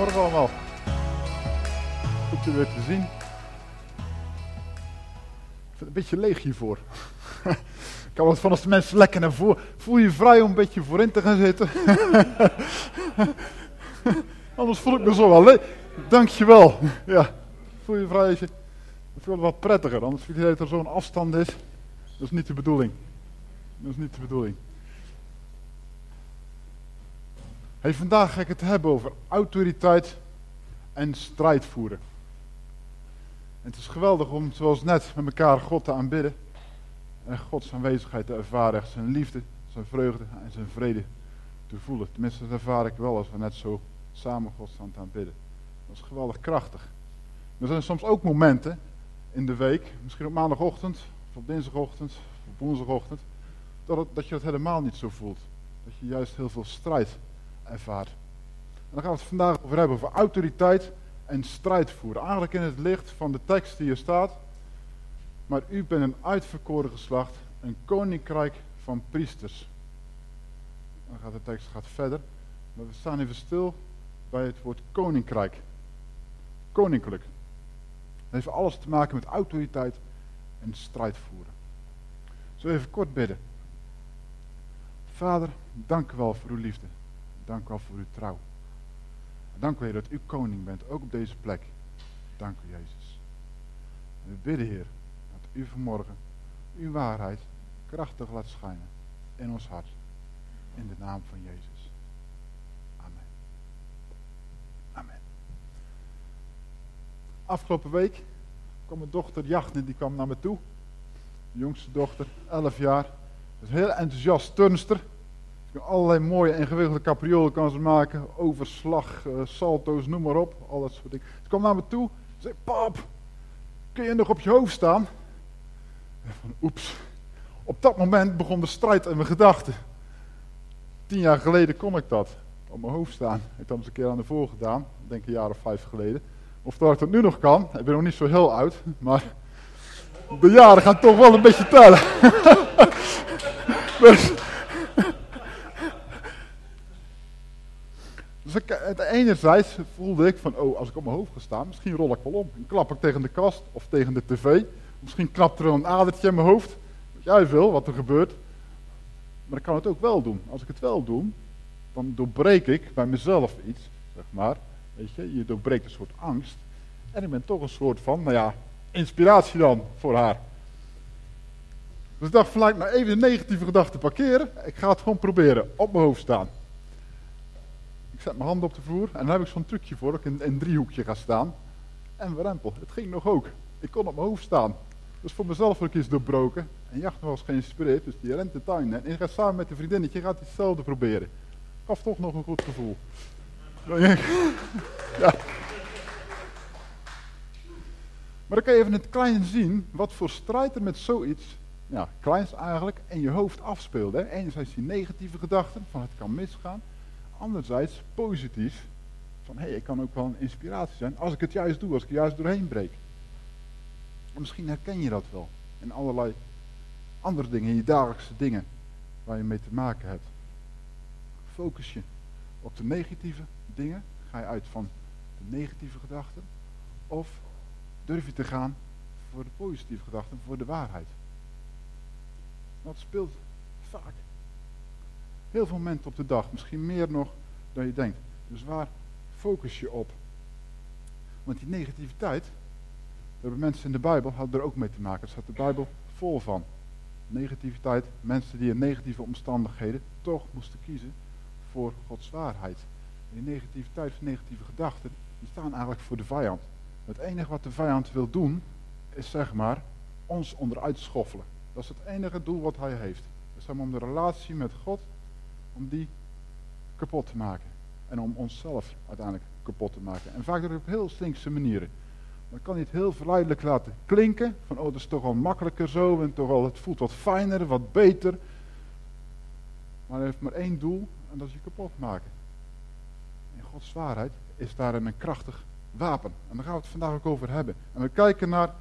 Goedemorgen allemaal. Goed je weer te zien. Ik vind het een beetje leeg hiervoor. Ik kan wat van als de mensen lekker naar voren. Voel je vrij om een beetje voorin te gaan zitten? Anders voel ik me zo wel leeg. Dankjewel. Ja, voel je vrij als je. Ik vind het wat prettiger, anders vind je dat er zo'n afstand is. Dat is niet de bedoeling. Dat is niet de bedoeling. Hey, vandaag ga ik het hebben over autoriteit en strijd voeren. En het is geweldig om, zoals net, met elkaar God te aanbidden. En Gods aanwezigheid te ervaren. Zijn liefde, zijn vreugde en zijn vrede te voelen. Tenminste, dat ervaar ik wel als we net zo samen God staan te aanbidden. Dat is geweldig krachtig. Er zijn soms ook momenten in de week, misschien op maandagochtend, of op dinsdagochtend, of op woensdagochtend, dat, het, dat je het helemaal niet zo voelt. Dat je juist heel veel strijd ervaart. En dan gaan we het vandaag over hebben, over autoriteit en strijd voeren. Eigenlijk in het licht van de tekst die hier staat. Maar u bent een uitverkoren geslacht, een koninkrijk van priesters. Dan gaat de tekst gaat verder. Maar we staan even stil bij het woord koninkrijk. Koninklijk. Dat heeft alles te maken met autoriteit en strijd voeren. We even kort bidden. Vader, dank u wel voor uw liefde. Dank u wel voor uw trouw. Dank u Heer dat u koning bent, ook op deze plek. Dank u Jezus. We bidden Heer dat u vanmorgen uw waarheid krachtig laat schijnen in ons hart. In de naam van Jezus. Amen. Amen. Afgelopen week kwam mijn dochter Jachne, die kwam naar me toe. Jongste dochter, 11 jaar. Dus heel enthousiast turnster. Allerlei mooie ingewikkelde capriolen kan ze maken. Overslag, uh, salto's, noem maar op. Al dat soort dingen. Ze kwam naar me toe. Ze zei, pap, kun je nog op je hoofd staan? En van, oeps. Op dat moment begon de strijd in mijn gedachten. Tien jaar geleden kon ik dat. Op mijn hoofd staan. Ik heb dat eens een keer aan de voor gedaan. Denk een jaar of vijf geleden. Of dat ik dat nu nog kan. Ik ben nog niet zo heel oud. Maar de jaren gaan toch wel een beetje tellen. dus, Dus enerzijds voelde ik van, oh, als ik op mijn hoofd ga staan, misschien rol ik wel om. En klap ik tegen de kast of tegen de tv. Misschien knapt er een adertje in mijn hoofd. Weet jij veel wat er gebeurt. Maar ik kan het ook wel doen. Als ik het wel doe, dan doorbreek ik bij mezelf iets, zeg maar. Weet je, je doorbreekt een soort angst. En ik ben toch een soort van, nou ja, inspiratie dan voor haar. Dus ik dacht, laat ik nou even de negatieve gedachten parkeren. Ik ga het gewoon proberen, op mijn hoofd staan. Ik zet mijn handen op de vloer en dan heb ik zo'n trucje voor. Dat ik in een driehoekje ga staan. En rempel, het ging nog ook. Ik kon op mijn hoofd staan. Dus voor mezelf ook eens doorbroken. En Jacht was geïnspireerd, dus die rent de tuin. En gaat samen met de vriendinnetje gaat hetzelfde proberen. Gaf toch nog een goed gevoel. Maar dan kan je even in het klein zien wat voor strijd er met zoiets, ja, kleins eigenlijk, in je hoofd afspeelt. Hè. Enerzijds die negatieve gedachten, van het kan misgaan anderzijds positief. Van hé, hey, ik kan ook wel een inspiratie zijn als ik het juist doe, als ik er juist doorheen breek. En misschien herken je dat wel. In allerlei andere dingen, in je dagelijkse dingen waar je mee te maken hebt. Focus je op de negatieve dingen. Ga je uit van de negatieve gedachten. Of durf je te gaan voor de positieve gedachten, voor de waarheid. Dat speelt vaak Heel veel momenten op de dag, misschien meer nog dan je denkt. Dus waar focus je op? Want die negativiteit, daar hebben mensen in de Bijbel, hadden er ook mee te maken. Er staat de Bijbel vol van. Negativiteit, mensen die in negatieve omstandigheden toch moesten kiezen voor Gods waarheid. die negativiteit of negatieve gedachten, die staan eigenlijk voor de vijand. Het enige wat de vijand wil doen, is zeg maar ons onderuit schoffelen. Dat is het enige doel wat hij heeft. Dus om de relatie met God om die kapot te maken. En om onszelf uiteindelijk kapot te maken. En vaak op heel slinkse manieren. Maar kan niet heel verleidelijk laten klinken. Van oh, dat is toch al makkelijker zo. En toch al, het voelt wat fijner, wat beter. Maar hij heeft maar één doel. En dat is je kapot maken. En Gods waarheid is daarin een krachtig wapen. En daar gaan we het vandaag ook over hebben. En we kijken naar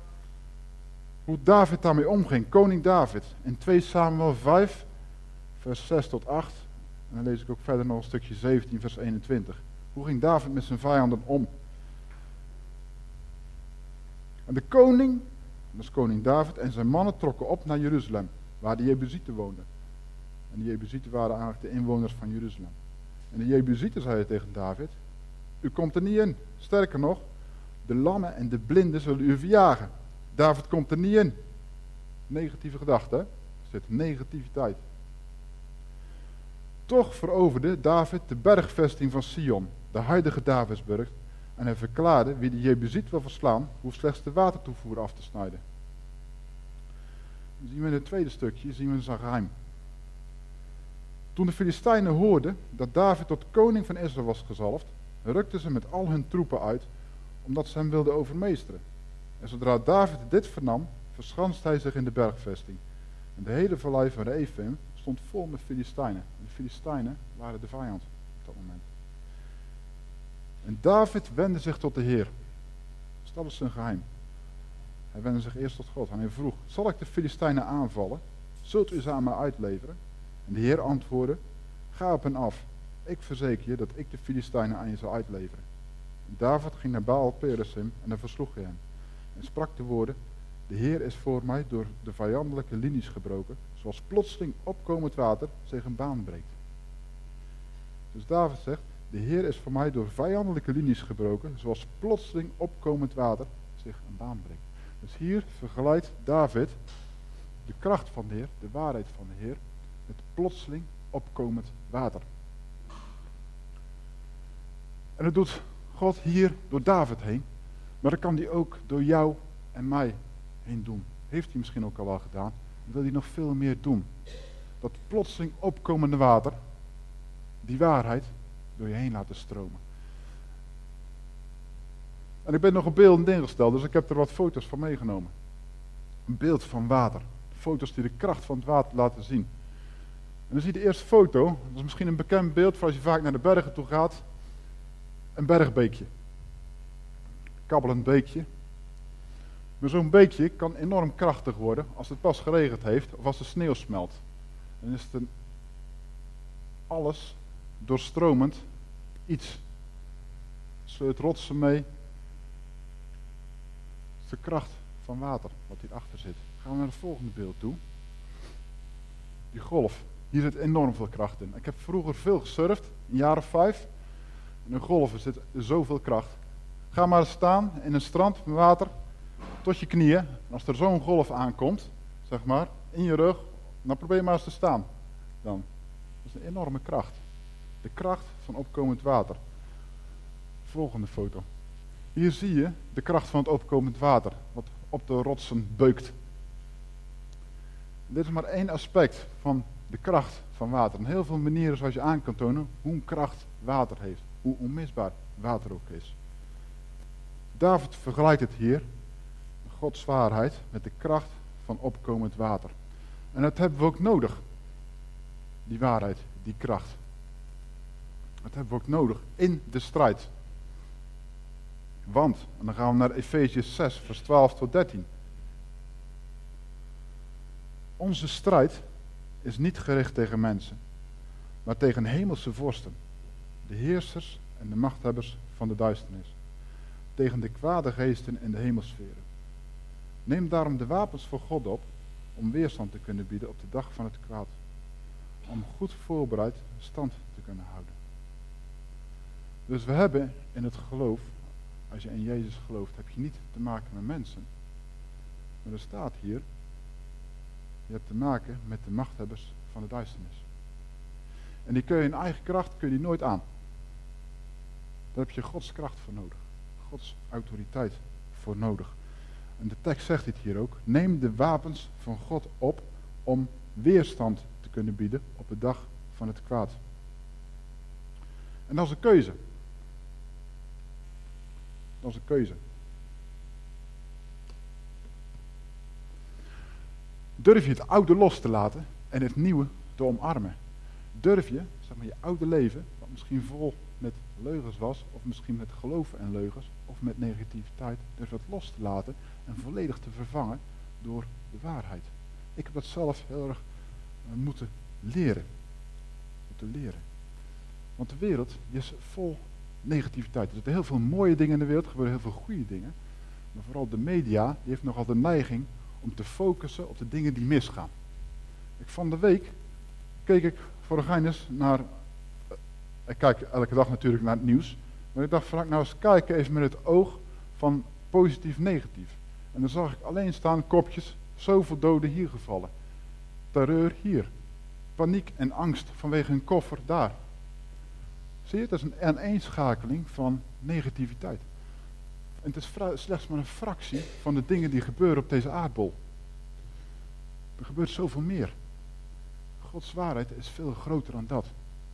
hoe David daarmee omging. Koning David. In 2 Samuel 5, vers 6 tot 8. En dan lees ik ook verder nog een stukje 17, vers 21. Hoe ging David met zijn vijanden om? En de koning, dat is koning David, en zijn mannen trokken op naar Jeruzalem, waar de Jebusieten woonden. En de Jebusieten waren eigenlijk de inwoners van Jeruzalem. En de Jebusieten zeiden tegen David, u komt er niet in. Sterker nog, de lammen en de blinden zullen u verjagen. David komt er niet in. Negatieve gedachte, hè? Er zit negativiteit. Toch veroverde David de bergvesting van Sion, de huidige Davidsburg, en hij verklaarde, wie de Jebusiet wil verslaan, hoeft slechts de watertoevoer af te snijden. Dan zien we in het tweede stukje, zien we zijn geheim. Toen de Filistijnen hoorden dat David tot koning van Israël was gezalfd, rukten ze met al hun troepen uit, omdat ze hem wilden overmeesteren. En zodra David dit vernam, verschanst hij zich in de bergvesting. En de hele vallei van Ephraim stond vol met Filistijnen. De Filistijnen waren de vijand op dat moment. En David wendde zich tot de Heer. Dus dat is zijn geheim. Hij wendde zich eerst tot God en hij vroeg, zal ik de Filistijnen aanvallen? Zult u ze aan mij uitleveren? En de Heer antwoordde, ga op hen af. Ik verzeker je dat ik de Filistijnen aan je zal uitleveren. En David ging naar Baal Peresim en daar versloeg hij hem. En sprak de woorden, de Heer is voor mij door de vijandelijke linies gebroken, zoals plotseling opkomend water zich een baan breekt. Dus David zegt, de Heer is voor mij door vijandelijke linies gebroken, zoals plotseling opkomend water zich een baan breekt. Dus hier vergelijkt David de kracht van de Heer, de waarheid van de Heer, met plotseling opkomend water. En dat doet God hier door David heen, maar dat kan hij ook door jou en mij doen. Heeft hij misschien ook al wel gedaan, en wil hij nog veel meer doen. Dat plotseling opkomende water, die waarheid, door je heen laten stromen. En ik ben nog een beeld ingesteld, dus ik heb er wat foto's van meegenomen. Een beeld van water. Foto's die de kracht van het water laten zien. En dan zie je de eerste foto, dat is misschien een bekend beeld voor als je vaak naar de bergen toe gaat. Een bergbeekje. Kabbelend beekje. Maar zo'n beekje kan enorm krachtig worden als het pas geregend heeft of als de sneeuw smelt. Dan is het een alles doorstromend iets. Sleurt rotsen mee. Het is de kracht van water wat hierachter zit. Gaan we naar het volgende beeld toe. Die golf. Hier zit enorm veel kracht in. Ik heb vroeger veel gesurfd, een jaar of vijf. In een golven zit zoveel kracht. Ga maar staan in een strand met water tot je knieën. Als er zo'n golf aankomt, zeg maar, in je rug, dan probeer maar eens te staan. Dan. Dat is een enorme kracht. De kracht van opkomend water. Volgende foto. Hier zie je de kracht van het opkomend water, wat op de rotsen beukt. Dit is maar één aspect van de kracht van water. En heel veel manieren zoals je aan kan tonen hoe kracht water heeft. Hoe onmisbaar water ook is. David vergelijkt het hier, Gods waarheid, met de kracht van opkomend water. En dat hebben we ook nodig. Die waarheid, die kracht. Dat hebben we ook nodig in de strijd. Want, en dan gaan we naar Efeziërs 6, vers 12 tot 13. Onze strijd is niet gericht tegen mensen, maar tegen hemelse vorsten, de heersers en de machthebbers van de duisternis, tegen de kwade geesten in de hemelsferen. Neem daarom de wapens voor God op om weerstand te kunnen bieden op de dag van het kwaad, om goed voorbereid stand te kunnen houden. Dus we hebben in het geloof, als je in Jezus gelooft, heb je niet te maken met mensen. Maar er staat hier, je hebt te maken met de machthebbers van de duisternis. En die kun je in eigen kracht kun je nooit aan. Daar heb je Gods kracht voor nodig. Gods autoriteit voor nodig. En de tekst zegt dit hier ook. Neem de wapens van God op om weerstand te kunnen bieden op de dag van het kwaad. En dat is een keuze. Dat is een keuze. Durf je het oude los te laten en het nieuwe te omarmen? Durf je, zeg maar, je oude leven, wat misschien vol met leugens was, of misschien met geloven en leugens, of met negativiteit, durf het los te laten en volledig te vervangen door de waarheid. Ik heb dat zelf heel erg eh, moeten leren. Moeten leren. Want de wereld is vol negativiteit. Er zitten heel veel mooie dingen in de wereld, er gebeuren heel veel goede dingen. Maar vooral de media, die heeft nogal de neiging om te focussen op de dingen die misgaan. Ik, van de week keek ik voor de naar, ik kijk elke dag natuurlijk naar het nieuws, maar ik dacht, van, nou eens kijken even met het oog van positief-negatief. En dan zag ik alleen staan kopjes, zoveel doden hier gevallen. Terreur hier. Paniek en angst vanwege een koffer daar. Zie je, dat is een aaneenschakeling van negativiteit. En het is slechts maar een fractie van de dingen die gebeuren op deze aardbol. Er gebeurt zoveel meer. Gods waarheid is veel groter dan dat.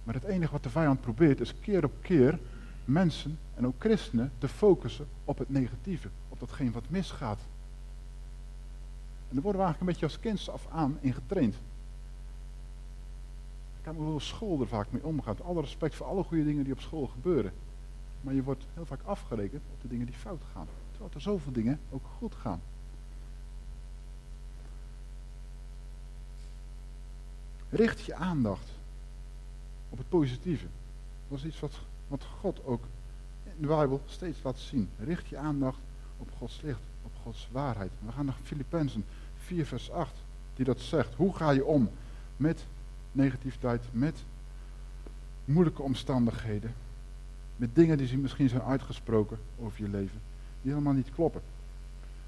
Maar het enige wat de vijand probeert is keer op keer mensen en ook christenen te focussen op het negatieve. Op datgene wat misgaat. En daar worden we eigenlijk een beetje als kind af aan in getraind. Ik kan school er vaak mee omgaat. Alle respect voor alle goede dingen die op school gebeuren. Maar je wordt heel vaak afgerekend op de dingen die fout gaan. Terwijl er zoveel dingen ook goed gaan. Richt je aandacht op het positieve. Dat is iets wat, wat God ook in de Bijbel steeds laat zien. Richt je aandacht op Gods licht, op Gods waarheid. We gaan naar Filippenzen 4 vers 8, die dat zegt. Hoe ga je om met negativiteit, met moeilijke omstandigheden, met dingen die misschien zijn uitgesproken over je leven, die helemaal niet kloppen.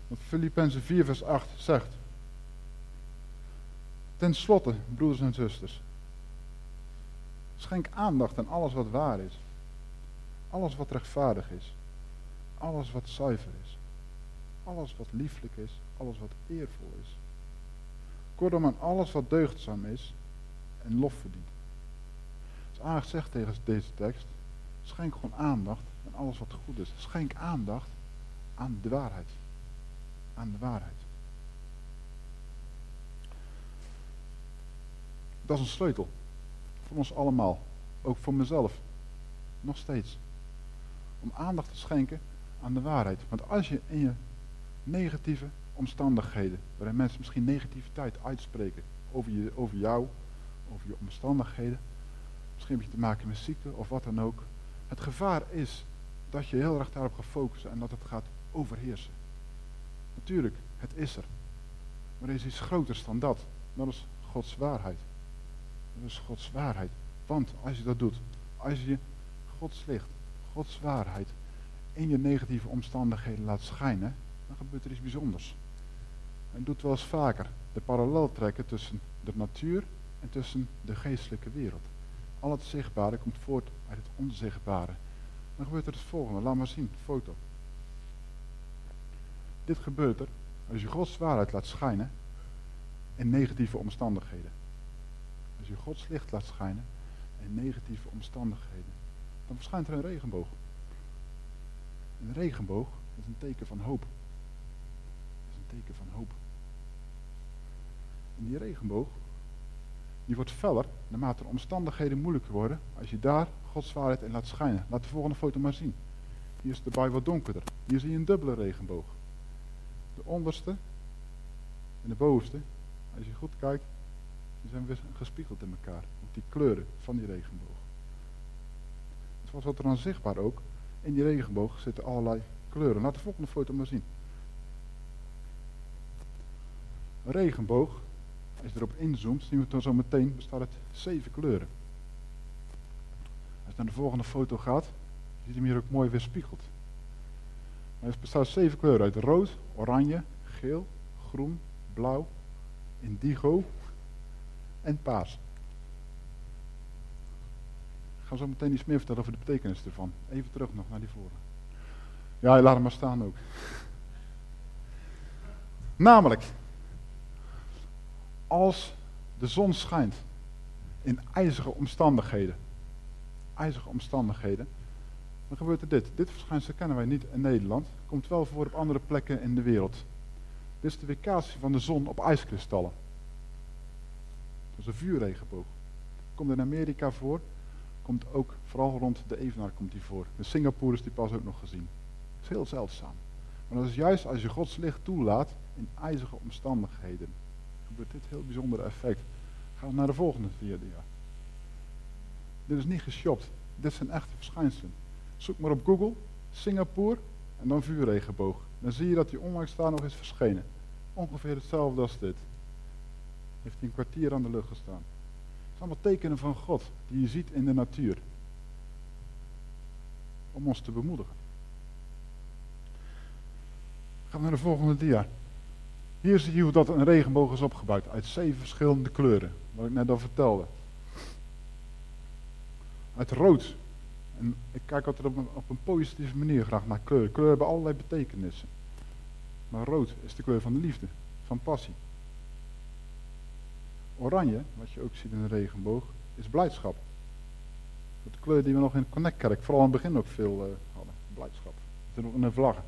Want Filippenzen 4 vers 8 zegt, Ten slotte, broeders en zusters, schenk aandacht aan alles wat waar is, alles wat rechtvaardig is, alles wat zuiver is, alles wat lieflijk is, alles wat eervol is. Kortom aan alles wat deugdzaam is en lof verdient. Dus zegt tegen deze tekst, schenk gewoon aandacht aan alles wat goed is. Schenk aandacht aan de waarheid. Aan de waarheid. Dat is een sleutel. Voor ons allemaal. Ook voor mezelf. Nog steeds. Om aandacht te schenken aan de waarheid. Want als je in je negatieve omstandigheden, waarin mensen misschien negativiteit uitspreken over, je, over jou, over je omstandigheden, misschien heb je te maken met ziekte of wat dan ook. Het gevaar is dat je heel erg daarop gaat focussen en dat het gaat overheersen. Natuurlijk, het is er. Maar er is iets groters dan dat. Dat is Gods waarheid. Dat is Gods waarheid. Want als je dat doet, als je Gods licht, Gods waarheid in je negatieve omstandigheden laat schijnen, dan gebeurt er iets bijzonders. En doet wel eens vaker de parallel trekken tussen de natuur en tussen de geestelijke wereld. Al het zichtbare komt voort uit het onzichtbare. Dan gebeurt er het volgende. Laat maar zien, foto. Dit gebeurt er als je Gods waarheid laat schijnen in negatieve omstandigheden. Als je Gods licht laat schijnen in negatieve omstandigheden, dan verschijnt er een regenboog. Een regenboog is een teken van hoop. is een teken van hoop. En die regenboog, die wordt feller naarmate de omstandigheden moeilijker worden. Als je daar Gods waarheid in laat schijnen. Laat de volgende foto maar zien. Hier is de bui wat donkerder. Hier zie je een dubbele regenboog. De onderste en de bovenste. Als je goed kijkt, die zijn weer gespiegeld in elkaar. Op die kleuren van die regenboog. Zoals wat er dan zichtbaar ook. In die regenboog zitten allerlei kleuren. Laat de volgende foto maar zien. Een regenboog, als je erop inzoomt, zien we het dan zo meteen, bestaat uit zeven kleuren. Als je naar de volgende foto gaat, ziet hem hier ook mooi weerspiegeld. Maar het bestaat uit zeven kleuren uit rood, oranje, geel, groen, blauw, indigo en paars. Ik ga zo meteen iets meer vertellen over de betekenis ervan. Even terug nog naar die vorige. Ja, laat hem maar staan ook. Namelijk, als de zon schijnt in ijzige omstandigheden, ijzige omstandigheden, dan gebeurt er dit. Dit verschijnsel kennen wij niet in Nederland, komt wel voor op andere plekken in de wereld. Dit is de weerkaatsing van de zon op ijskristallen. Dat is een vuurregenboog. Komt in Amerika voor, komt ook vooral rond de Evenaar komt die voor. In Singapore is die pas ook nog gezien. Dat is heel zeldzaam. Maar dat is juist als je Gods licht toelaat in ijzige omstandigheden. Gebeurt dit heel bijzondere effect. Gaan we naar de volgende dia. Dit is niet geshopt. Dit zijn echte verschijnselen. Zoek maar op Google, Singapore en dan vuurregenboog. Dan zie je dat die onlangs daar nog is verschenen. Ongeveer hetzelfde als dit. Heeft hij een kwartier aan de lucht gestaan. Het zijn allemaal tekenen van God die je ziet in de natuur. Om ons te bemoedigen. Gaan we naar de volgende dia. Hier zie je hoe dat een regenboog is opgebouwd. Uit zeven verschillende kleuren. Wat ik net al vertelde. Uit rood. En ik kijk altijd op een, op een positieve manier graag naar kleuren. Kleuren hebben allerlei betekenissen. Maar rood is de kleur van de liefde. Van passie. Oranje, wat je ook ziet in de regenboog, is blijdschap. De kleur die we nog in de Connectkerk, vooral in het begin ook veel uh, hadden. Blijdschap. Dat is in de vlaggen.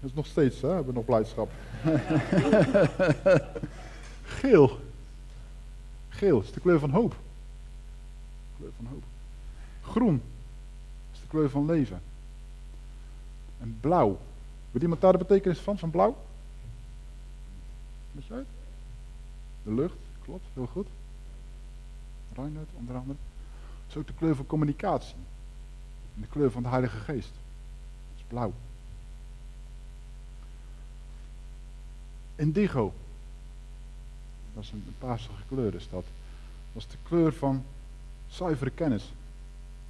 Dat is nog steeds, hè? Hebben we nog blijdschap. Geel. Geel is de kleur van hoop. kleur van hoop. Groen is de kleur van leven. En blauw. Weet iemand daar de betekenis van, van blauw? Weet uit? De lucht, klopt, heel goed. Reinhard, onder andere. Dat is ook de kleur van communicatie. De kleur van de Heilige Geest. Dat is blauw. Indigo. Dat is een, een paarsige kleur is dat. Dat is de kleur van zuivere kennis.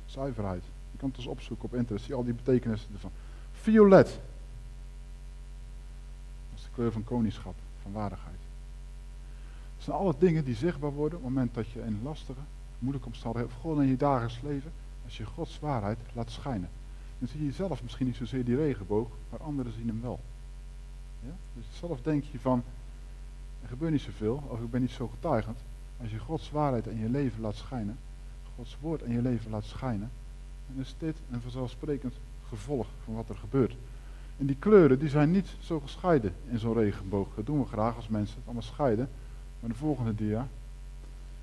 Zuiverheid. Je kan het dus opzoeken op internet. Zie al die betekenissen ervan. Violet. Dat is de kleur van koningschap. Van waardigheid. Het zijn alle dingen die zichtbaar worden op het moment dat je in lastige, moeilijke omstandigheden, of gewoon in je dagelijks leven, als je Gods waarheid laat schijnen. Dan zie je zelf misschien niet zozeer die regenboog, maar anderen zien hem wel. Ja? Dus zelf denk je van, er gebeurt niet zoveel, of ik ben niet zo getuigend. Als je Gods waarheid in je leven laat schijnen, Gods woord in je leven laat schijnen, dan is dit een vanzelfsprekend gevolg van wat er gebeurt. En die kleuren die zijn niet zo gescheiden in zo'n regenboog. Dat doen we graag als mensen allemaal scheiden. Maar de volgende dia,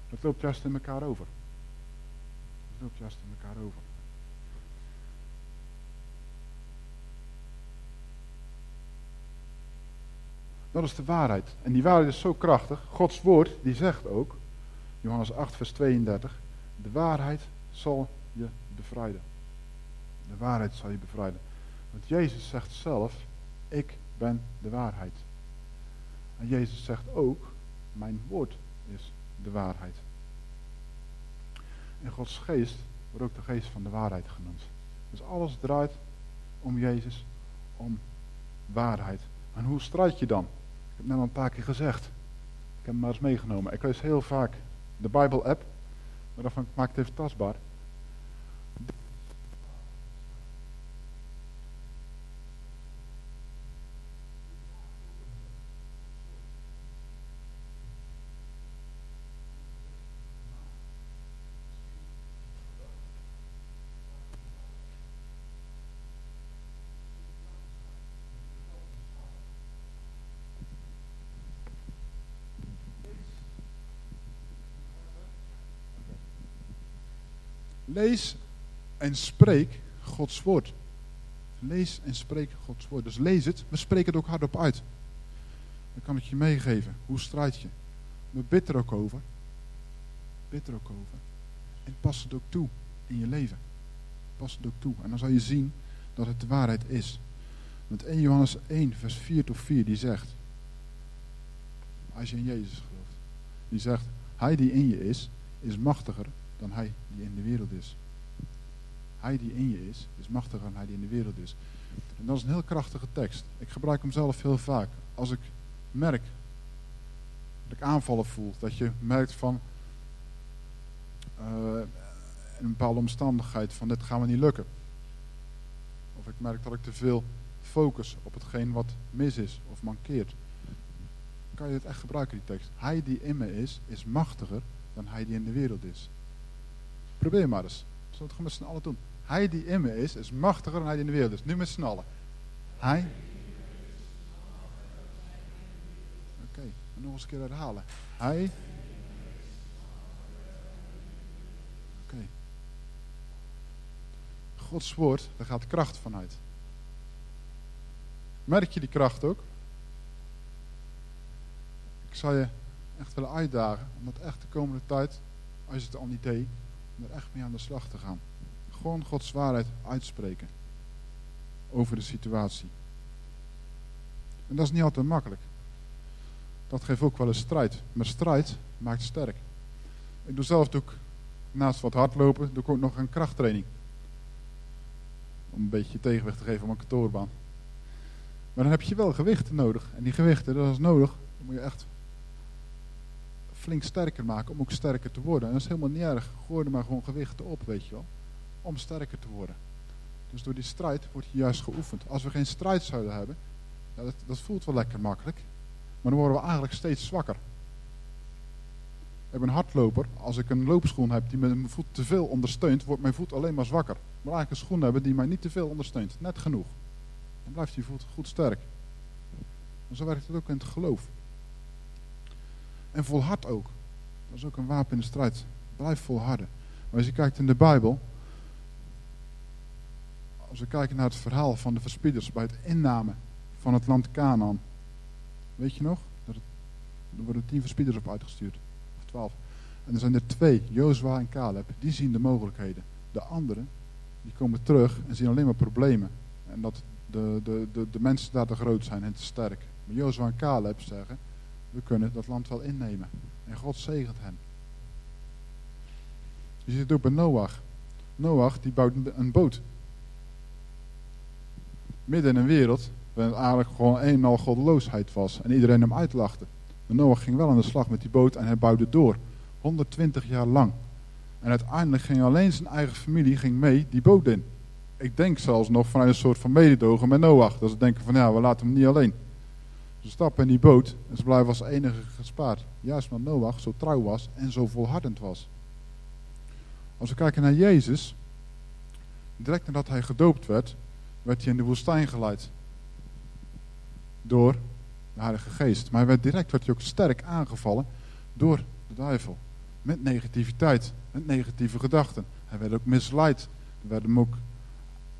dat loopt juist in elkaar over. Dat loopt juist in elkaar over. Dat is de waarheid. En die waarheid is zo krachtig. Gods woord, die zegt ook, Johannes 8, vers 32, de waarheid zal je bevrijden. De waarheid zal je bevrijden. Want Jezus zegt zelf, ik ben de waarheid. En Jezus zegt ook, mijn woord is de waarheid. En Gods geest wordt ook de geest van de waarheid genoemd. Dus alles draait om Jezus, om waarheid. En hoe strijd je dan? Ik heb net al een paar keer gezegd. Ik heb hem maar eens meegenomen. Ik lees heel vaak de Bijbel-app, maar daarvan maak ik het even tastbaar. Lees en spreek Gods woord. Lees en spreek Gods woord. Dus lees het, maar spreek het ook hardop uit. Dan kan ik je meegeven. Hoe strijd je? Maar bid er ook over. Bid er ook over. En pas het ook toe in je leven. Pas het ook toe. En dan zal je zien dat het de waarheid is. Want 1 Johannes 1, vers 4 tot 4, die zegt. Als je in Jezus gelooft. Die zegt, hij die in je is, is machtiger dan hij die in de wereld is. Hij die in je is, is machtiger dan hij die in de wereld is. En dat is een heel krachtige tekst. Ik gebruik hem zelf heel vaak. Als ik merk dat ik aanvallen voel, dat je merkt van uh, een bepaalde omstandigheid van dit gaan we niet lukken. Of ik merk dat ik te veel focus op hetgeen wat mis is of mankeert. kan je het echt gebruiken, die tekst. Hij die in me is, is machtiger dan hij die in de wereld is. Probeer maar eens. Zullen we het gewoon met z'n allen doen? Hij die in me is, is machtiger dan hij in de wereld is. Nu met z'n allen. Hij. Oké, nog eens een keer herhalen. Hij. Oké. Gods woord, daar gaat kracht vanuit. Merk je die kracht ook? Ik zal je echt willen uitdagen om dat echt de komende tijd, als je het al niet deed, er echt mee aan de slag te gaan. Gewoon Gods waarheid uitspreken over de situatie. En dat is niet altijd makkelijk. Dat geeft ook wel een strijd. Maar strijd maakt sterk. Ik doe zelf ook, naast wat hardlopen, doe ik ook nog een krachttraining. Om een beetje tegenwicht te geven op een kantoorbaan. Maar dan heb je wel gewichten nodig. En die gewichten, dat is nodig. Dan moet je echt flink sterker maken om ook sterker te worden. En dat is helemaal niet erg. Gooi maar gewoon gewichten op, weet je wel. Om sterker te worden. Dus door die strijd wordt je juist geoefend. Als we geen strijd zouden hebben, ja, dat, dat voelt wel lekker makkelijk. Maar dan worden we eigenlijk steeds zwakker. Ik ben een hardloper. Als ik een loopschoen heb die mijn voet te veel ondersteunt, wordt mijn voet alleen maar zwakker. Moet eigenlijk een schoen hebben die mij niet te veel ondersteunt. Net genoeg. Dan blijft die voet goed sterk. En zo werkt het ook in het geloof. En volhard ook. Dat is ook een wapen in de strijd. Blijf volharden. Maar als je kijkt in de Bijbel. Als we kijken naar het verhaal van de verspieders bij het inname van het land Canaan. Weet je nog? Er worden tien verspieders op uitgestuurd. Of twaalf. En er zijn er twee, Jozua en Caleb, die zien de mogelijkheden. De anderen, die komen terug en zien alleen maar problemen. En dat de, de, de, de mensen daar te groot zijn en te sterk. Maar Jozua en Caleb zeggen, we kunnen dat land wel innemen. En God zegent hen. Je ziet het ook bij Noach. Noach die bouwt een boot. Midden in een wereld waarin het eigenlijk gewoon eenmaal goddeloosheid was. En iedereen hem uitlachte. Maar Noach ging wel aan de slag met die boot en hij bouwde door. 120 jaar lang. En uiteindelijk ging alleen zijn eigen familie ging mee die boot in. Ik denk zelfs nog vanuit een soort van mededogen met Noach. Dat ze denken van ja, we laten hem niet alleen. Ze stappen in die boot en ze blijven als enige gespaard. Juist omdat Noach zo trouw was en zo volhardend was. Als we kijken naar Jezus, direct nadat hij gedoopt werd, werd hij in de woestijn geleid. Door de Heilige Geest. Maar hij werd direct werd hij ook sterk aangevallen door de duivel. Met negativiteit, met negatieve gedachten. Hij werd ook misleid. Er werd hem ook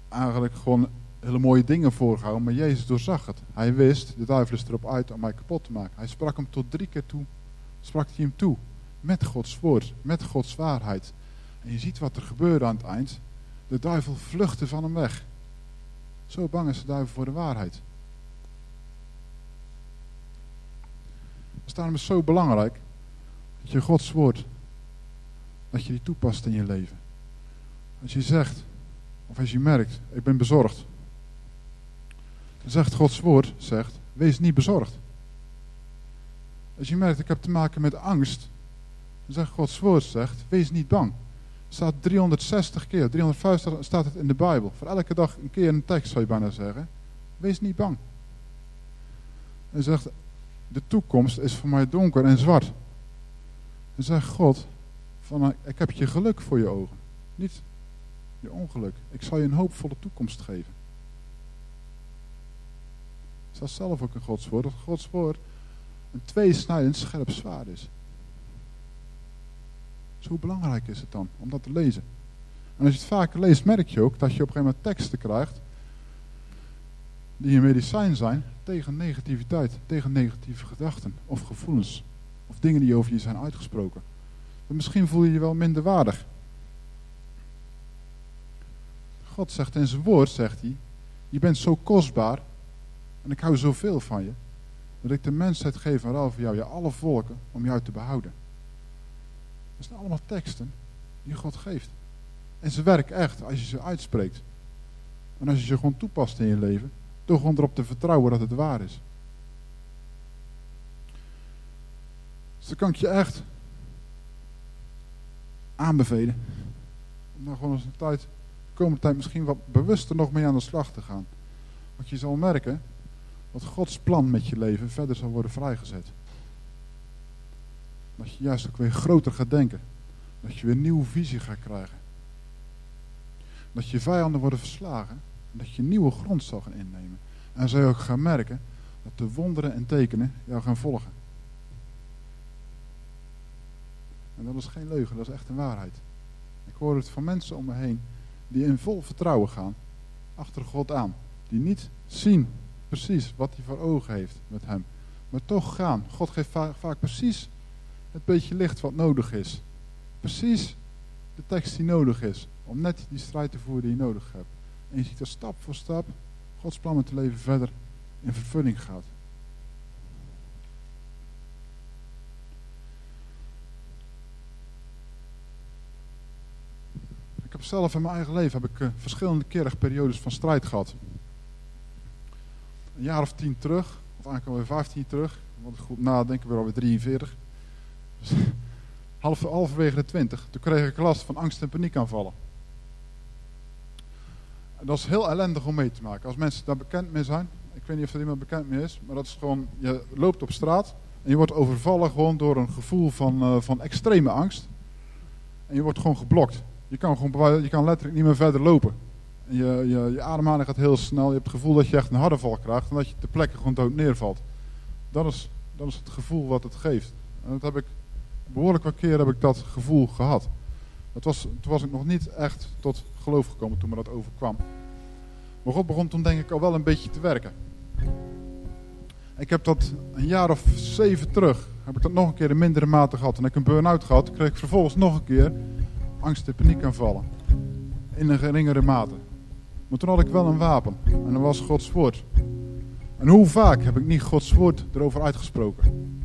eigenlijk gewoon hele mooie dingen voorgehouden, maar Jezus doorzag het. Hij wist, de duivel is erop uit om mij kapot te maken. Hij sprak hem tot drie keer toe, sprak hij hem toe. Met Gods woord, met Gods waarheid. En je ziet wat er gebeurde aan het eind. De duivel vluchtte van hem weg. Zo bang is de duivel voor de waarheid. Het is is zo belangrijk dat je Gods woord, dat je die toepast in je leven. Als je zegt, of als je merkt, ik ben bezorgd. Zegt Gods woord, zegt, wees niet bezorgd. Als je merkt, ik heb te maken met angst. Dan zegt Gods woord, zegt, wees niet bang. Staat 360 keer, 350 staat het in de Bijbel. Voor elke dag een keer een tekst zou je bijna zeggen. Wees niet bang. Hij zegt, de toekomst is voor mij donker en zwart. En zegt God, van, ik heb je geluk voor je ogen. Niet je ongeluk. Ik zal je een hoopvolle toekomst geven. Staat zelf ook in Gods woord. Dat Gods woord een tweesnijdend scherp zwaard is. Dus hoe belangrijk is het dan om dat te lezen? En als je het vaker leest, merk je ook dat je op een gegeven moment teksten krijgt die een medicijn zijn tegen negativiteit, tegen negatieve gedachten of gevoelens. Of dingen die over je zijn uitgesproken. En misschien voel je je wel minder waardig. God zegt in zijn woord, zegt hij, je bent zo kostbaar en ik hou zoveel van je, dat ik de mensheid geef ruil voor jou, ja alle volken, om jou te behouden. Dat zijn allemaal teksten die God geeft. En ze werken echt als je ze uitspreekt. En als je ze gewoon toepast in je leven, door gewoon erop te vertrouwen dat het waar is. Dus dan kan ik je echt aanbevelen. Om dan gewoon eens een tijd komende tijd misschien wat bewuster nog mee aan de slag te gaan. Want je zal merken dat Gods plan met je leven verder zal worden vrijgezet. Dat je juist ook weer groter gaat denken. Dat je weer een nieuwe visie gaat krijgen. Dat je vijanden worden verslagen. En dat je nieuwe grond zal gaan innemen. En zul je ook gaan merken dat de wonderen en tekenen jou gaan volgen. En dat is geen leugen, dat is echt een waarheid. Ik hoor het van mensen om me heen die in vol vertrouwen gaan achter God aan. Die niet zien precies wat hij voor ogen heeft met hem. Maar toch gaan. God geeft vaak, precies het beetje licht wat nodig is. Precies de tekst die nodig is. Om net die strijd te voeren die je nodig hebt. En je ziet dat stap voor stap Gods plan met het leven verder in vervulling gaat. Ik heb zelf in mijn eigen leven heb ik, uh, verschillende keren periodes van strijd gehad. Een jaar of tien terug, of eigenlijk alweer vijftien terug, want goed nadenken, weer alweer 43. Dus, half, halverwege de 20, toen kreeg ik last van angst- en paniekaanvallen. En dat is heel ellendig om mee te maken. Als mensen daar bekend mee zijn, ik weet niet of er iemand bekend mee is, maar dat is gewoon, je loopt op straat en je wordt overvallen gewoon door een gevoel van, uh, van extreme angst. En je wordt gewoon geblokt. Je kan, gewoon, je kan letterlijk niet meer verder lopen. Je, je, je ademhaling gaat heel snel. Je hebt het gevoel dat je echt een harde val krijgt en dat je ter plekke gewoon dood neervalt. Dat is, dat is het gevoel wat het geeft. En dat heb ik behoorlijk wat keer heb ik dat gevoel gehad. Dat was, toen was ik nog niet echt tot geloof gekomen toen me dat overkwam. Maar God begon toen denk ik al wel een beetje te werken. Ik heb dat een jaar of zeven terug, heb ik dat nog een keer in mindere mate gehad. En ik een burn-out gehad, kreeg ik vervolgens nog een keer angst en paniek aanvallen. In een geringere mate. Maar toen had ik wel een wapen. En dat was Gods woord. En hoe vaak heb ik niet Gods woord erover uitgesproken?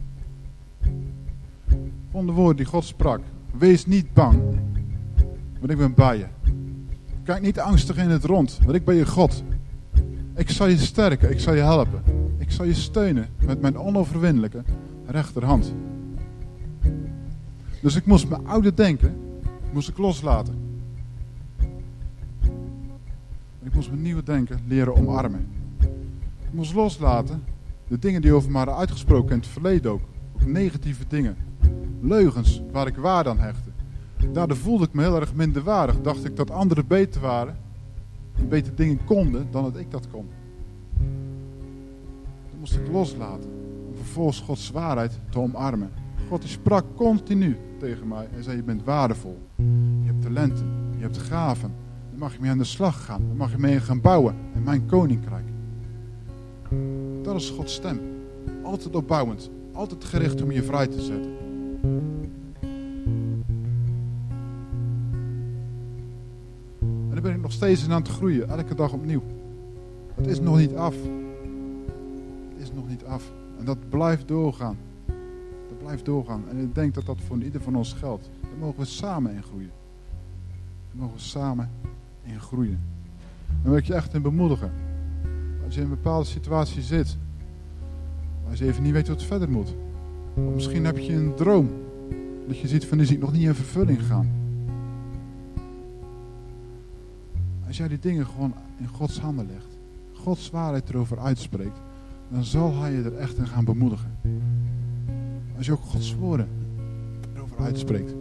Van de woord die God sprak. Wees niet bang, want ik ben bij je. Kijk niet angstig in het rond, want ik ben je God. Ik zal je sterken, ik zal je helpen. Ik zal je steunen met mijn onoverwinnelijke rechterhand. Dus ik moest mijn oude denken moest ik loslaten. Ik moest mijn nieuwe denken leren omarmen. Ik moest loslaten de dingen die over me hadden uitgesproken in het verleden ook. Negatieve dingen. Leugens waar ik waarde aan hechtte. Daardoor voelde ik me heel erg minder waardig. Dacht ik dat anderen beter waren. En beter dingen konden dan dat ik dat kon. Dat moest ik loslaten. Om vervolgens Gods waarheid te omarmen. God sprak continu tegen mij en zei je bent waardevol. Je hebt talenten, je hebt gaven. Mag je mee aan de slag gaan. Mag je mee gaan bouwen in mijn koninkrijk. Dat is Gods stem. Altijd opbouwend. Altijd gericht om je vrij te zetten. En daar ben ik nog steeds in aan het groeien. Elke dag opnieuw. Het is nog niet af. Het is nog niet af. En dat blijft doorgaan. Dat blijft doorgaan. En ik denk dat dat voor ieder van ons geldt. Daar mogen we samen in groeien. Daar mogen we samen in groeien. Dan wil ik je echt in bemoedigen. Als je in een bepaalde situatie zit. Als je even niet weet wat verder moet. Of misschien heb je een droom. Dat je ziet van die ziet nog niet in vervulling gaan. Als jij die dingen gewoon in Gods handen legt. Gods waarheid erover uitspreekt. Dan zal hij je er echt in gaan bemoedigen. Als je ook Gods woorden erover uitspreekt.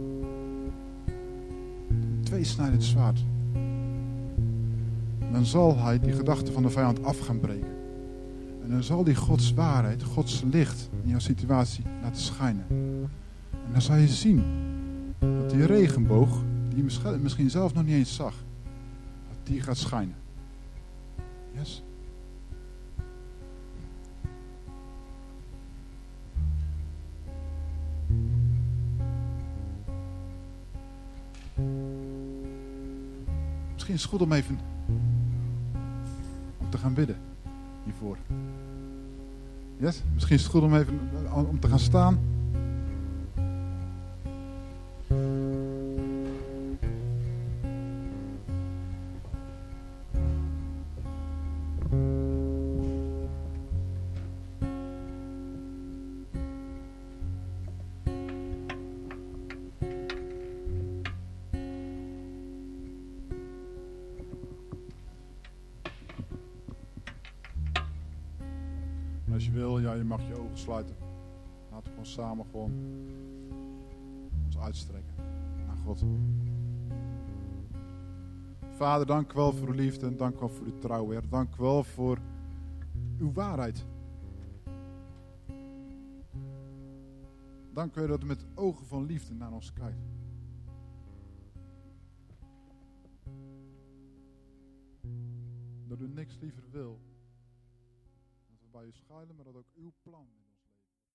Tweesnijdend zwaard. Dan zal hij die gedachten van de vijand af gaan breken. En dan zal die Gods waarheid, Gods licht in jouw situatie laten schijnen. En dan zal je zien dat die regenboog, die je misschien zelf nog niet eens zag, dat die gaat schijnen. Yes? Misschien is het goed om even gaan bidden hiervoor. Yes? Misschien is het goed om even om te gaan staan. Wil, ja, je mag je ogen sluiten. Laten we gewoon samen gewoon ons uitstrekken naar God. Vader, dank u wel voor uw liefde en dank u wel voor uw trouw, Heer. Dank u wel voor uw waarheid. Dank u dat u met ogen van liefde naar ons kijkt. Dat u niks liever wil u schuilen, maar dat ook uw plan